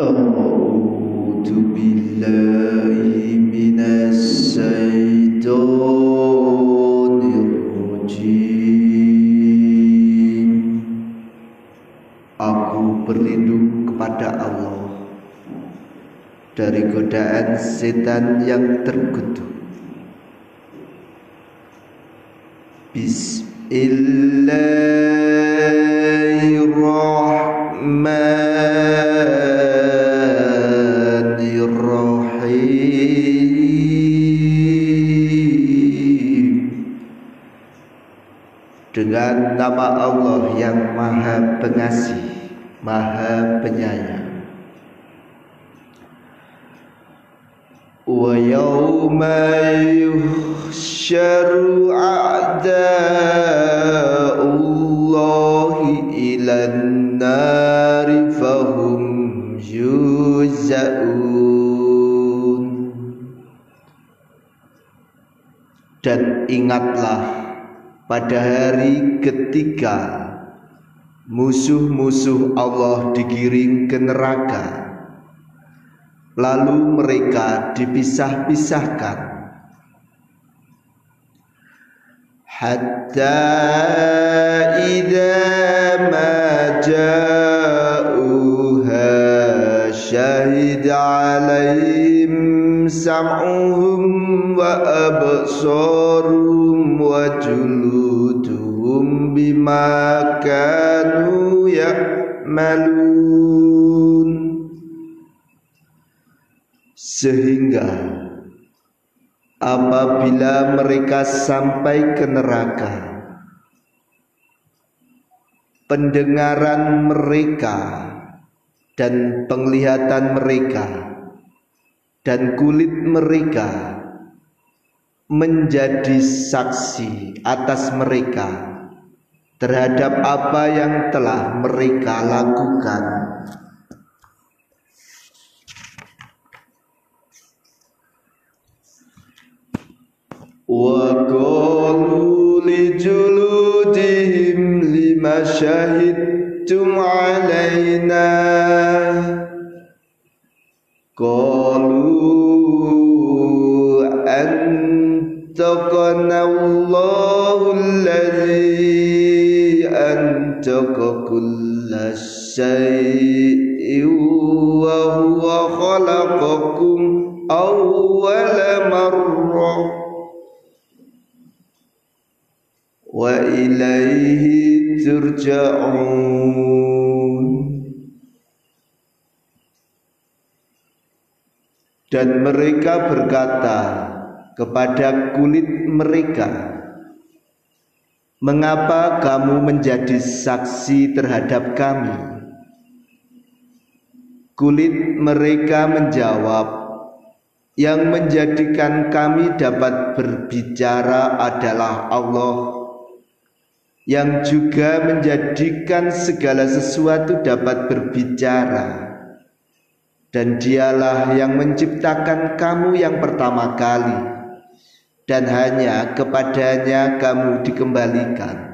أعوذ بالله من الشيطان الرجيم Aku berlindung kepada Allah dari godaan setan yang terkutuk. Bismillahirrahmanirrahim Dengan nama Allah yang maha pengasih, maha penyayang ويوم يحشر أعداء الله إلى النار فهم يوزعون dan ingatlah pada hari ketika musuh-musuh Allah digiring ke neraka. Lalu mereka dipisah-pisahkan. Hatta idza ma ja'uha syahid alaihim sam'uhum wa absaruhum wa juluduhum bima kanu ya'malun. Sehingga apabila mereka sampai ke neraka pendengaran mereka dan penglihatan mereka dan kulit mereka menjadi saksi atas mereka terhadap apa yang telah mereka lakukan وقالوا لجلودهم لما شهدتم علينا قالوا أنتقنا الله أنتق كل شيء وهو خلقكم أول مرة wa ilaihi turja'un dan mereka berkata kepada kulit mereka Mengapa kamu menjadi saksi terhadap kami? Kulit mereka menjawab, "Yang menjadikan kami dapat berbicara adalah Allah." yang juga menjadikan segala sesuatu dapat berbicara dan dialah yang menciptakan kamu yang pertama kali dan hanya kepadanya kamu dikembalikan.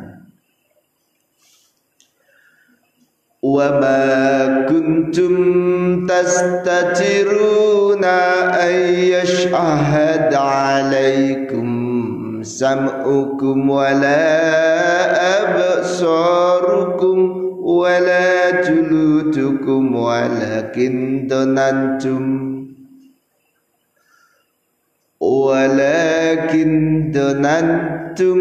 Wa ma kuntum tastatiruna ay yashhad alaikum sam'ukum wala absarukum wala juludukum walakin donantum walakin donantum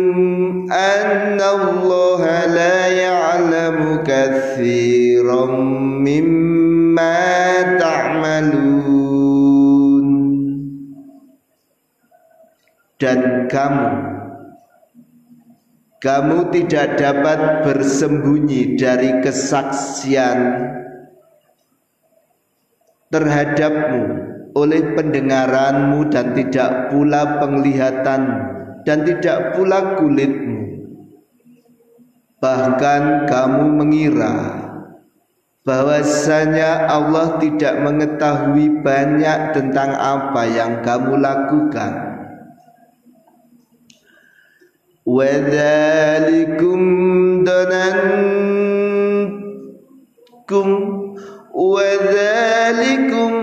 anna Allah la ya'lamu katsiran mimma ta'malun. Dan kamu kamu tidak dapat bersembunyi dari kesaksian terhadapmu oleh pendengaranmu dan tidak pula penglihatan dan tidak pula kulitmu bahkan kamu mengira bahwasanya Allah tidak mengetahui banyak tentang apa yang kamu lakukan وذلكم ظننتم وذلكم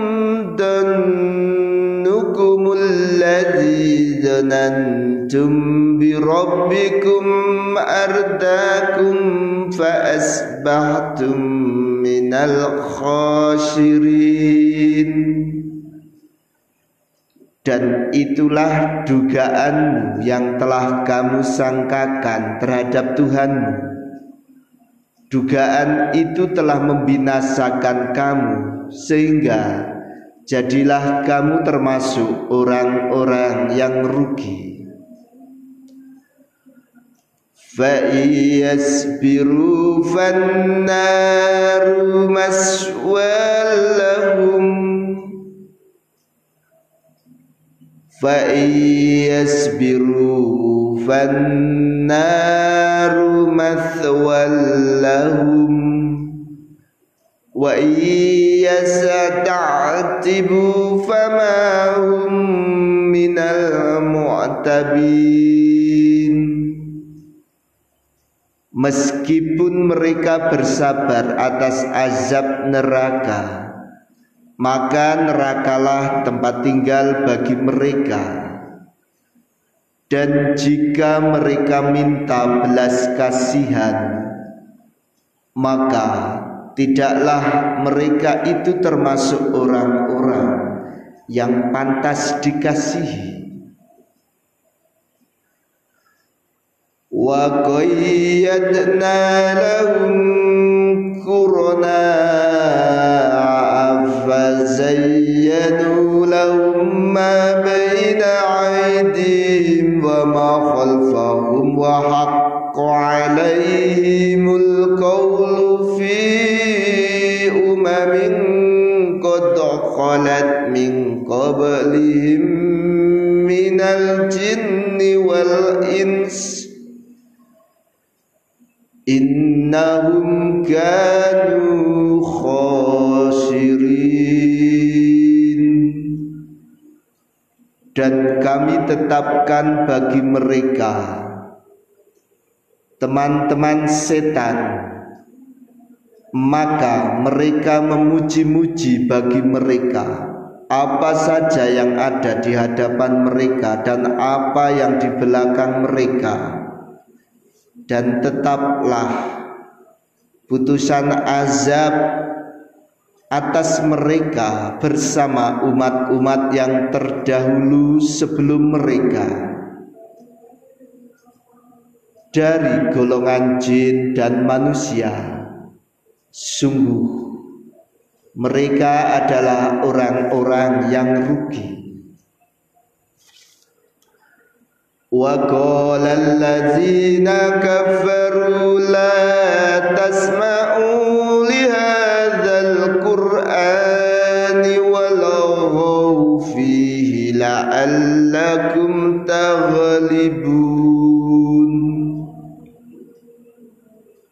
ظننتم بربكم أرداكم فأصبحتم من الخاسرين dan itulah dugaanmu yang telah kamu sangkakan terhadap Tuhanmu Dugaan itu telah membinasakan kamu sehingga jadilah kamu termasuk orang-orang yang rugi. Fa yasbiru fannaru maswalahum. Fa yasbiru fannaru يَسْتَعْتِبُوا فَمَا هُمْ مِنَ الْمُعْتَبِينَ Meskipun mereka bersabar atas azab neraka Maka nerakalah tempat tinggal bagi mereka dan jika mereka minta belas kasihan maka tidaklah mereka itu termasuk orang-orang yang pantas dikasihi. Wa qayyadna lahum qurana fazayyanu lahum ma baina aydihim wa ma khalfahum wa haqqa alaihim أمم قد خلت من قبلهم من الجن والإنس إنهم كانوا خاسرين dan kami tetapkan bagi mereka teman-teman setan maka mereka memuji-muji bagi mereka. Apa saja yang ada di hadapan mereka dan apa yang di belakang mereka. Dan tetaplah putusan azab atas mereka bersama umat-umat yang terdahulu sebelum mereka. Dari golongan jin dan manusia sungguh mereka adalah orang-orang yang rugi. Wa qala allazina kafaru la tasma'u la'allakum taghlibun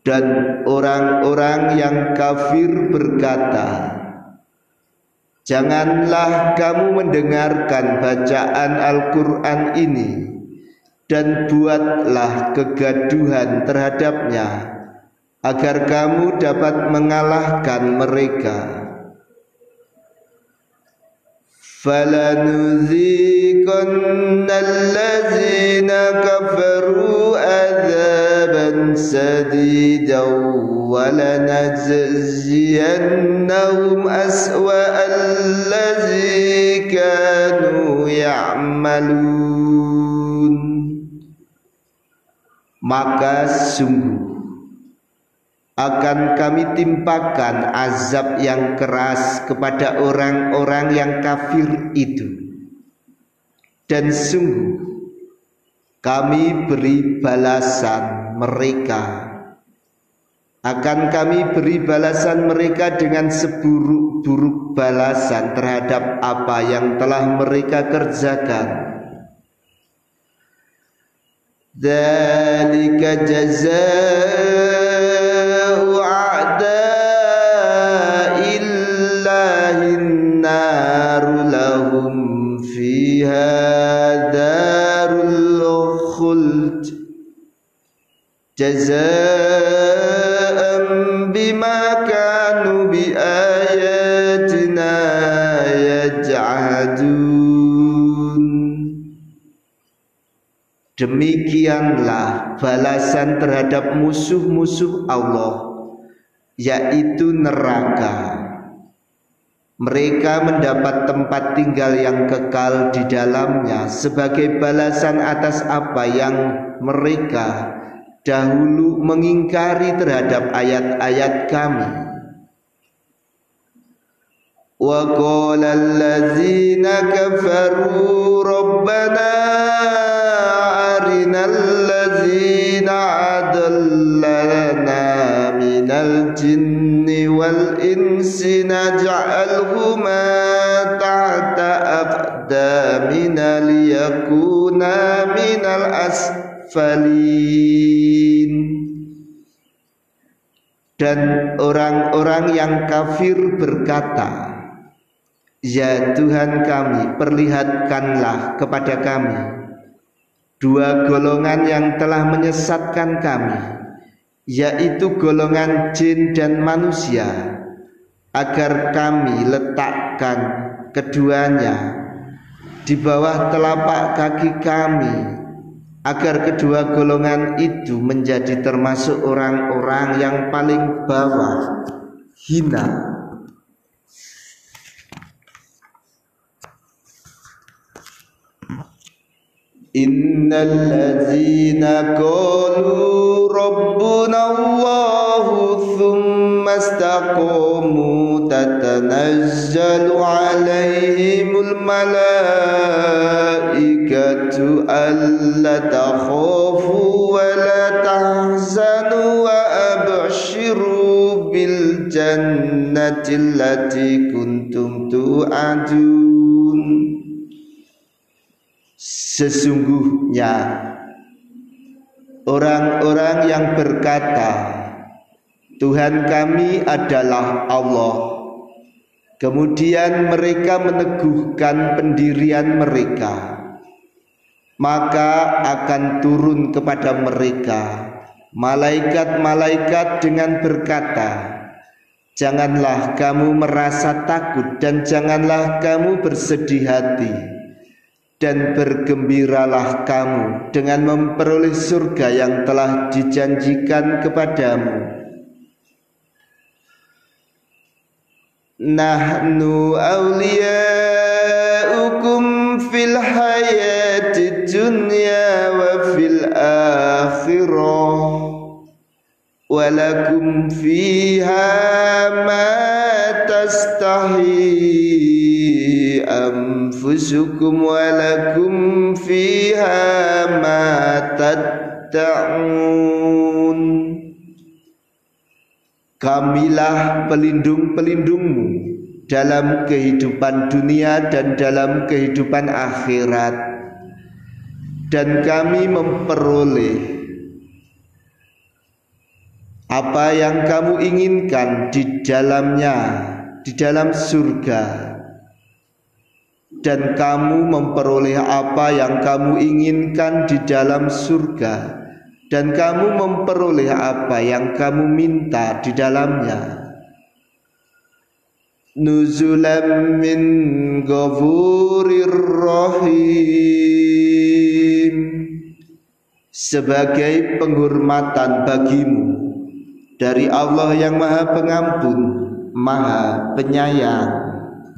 dan orang-orang yang kafir berkata Janganlah kamu mendengarkan bacaan Al-Quran ini dan buatlah kegaduhan terhadapnya agar kamu dapat mengalahkan mereka. فلنذيقن الذين كفروا عذابا سديدا ولنجزينهم أسوأ الذي كانوا يعملون maka sungguh akan kami timpakan azab yang keras kepada orang-orang yang kafir itu dan sungguh kami beri balasan mereka akan kami beri balasan mereka dengan seburuk-buruk balasan terhadap apa yang telah mereka kerjakan. Dzalika jazaa جزاء بما bi بآياتنا يجحدون Demikianlah balasan terhadap musuh-musuh Allah yaitu neraka. Mereka mendapat tempat tinggal yang kekal di dalamnya sebagai balasan atas apa yang mereka dahulu mengingkari terhadap ayat-ayat kami. Wa qala allazina kafaru rabbana arinal ladzina adallana minal jinni wal insi naj'alhuma ta'ta aqdamina liyakuna minal asfalin dan orang-orang yang kafir berkata Ya Tuhan kami, perlihatkanlah kepada kami dua golongan yang telah menyesatkan kami, yaitu golongan jin dan manusia, agar kami letakkan keduanya di bawah telapak kaki kami, agar kedua golongan itu menjadi termasuk orang-orang yang paling bawah hina. Innal ladzina qalu rabbuna Allahu thumma istaqamu tatanazzalu alaihimul malaikatu ألا تخافوا ولا تحزنوا وأبشروا بالجنة التي كنتم توعدون Sesungguhnya orang-orang yang berkata Tuhan kami adalah Allah Kemudian mereka meneguhkan pendirian mereka Maka akan turun kepada mereka Malaikat-malaikat dengan berkata Janganlah kamu merasa takut dan janganlah kamu bersedih hati dan bergembiralah kamu dengan memperoleh surga yang telah dijanjikan kepadamu. Nahnu awliyaukum fil hayati dunya wa fil akhirah. Wa lakum fiha ma tastahi anfusukum wa lakum fiha ma tatta'un. Kamilah pelindung-pelindungmu dalam kehidupan dunia dan dalam kehidupan akhirat dan kami memperoleh apa yang kamu inginkan di dalamnya di dalam surga. Dan kamu memperoleh apa yang kamu inginkan di dalam surga. Dan kamu memperoleh apa yang kamu minta di dalamnya. Nuzulam min ghafurir rahim sebagai penghormatan bagimu dari Allah yang Maha Pengampun, Maha Penyayang.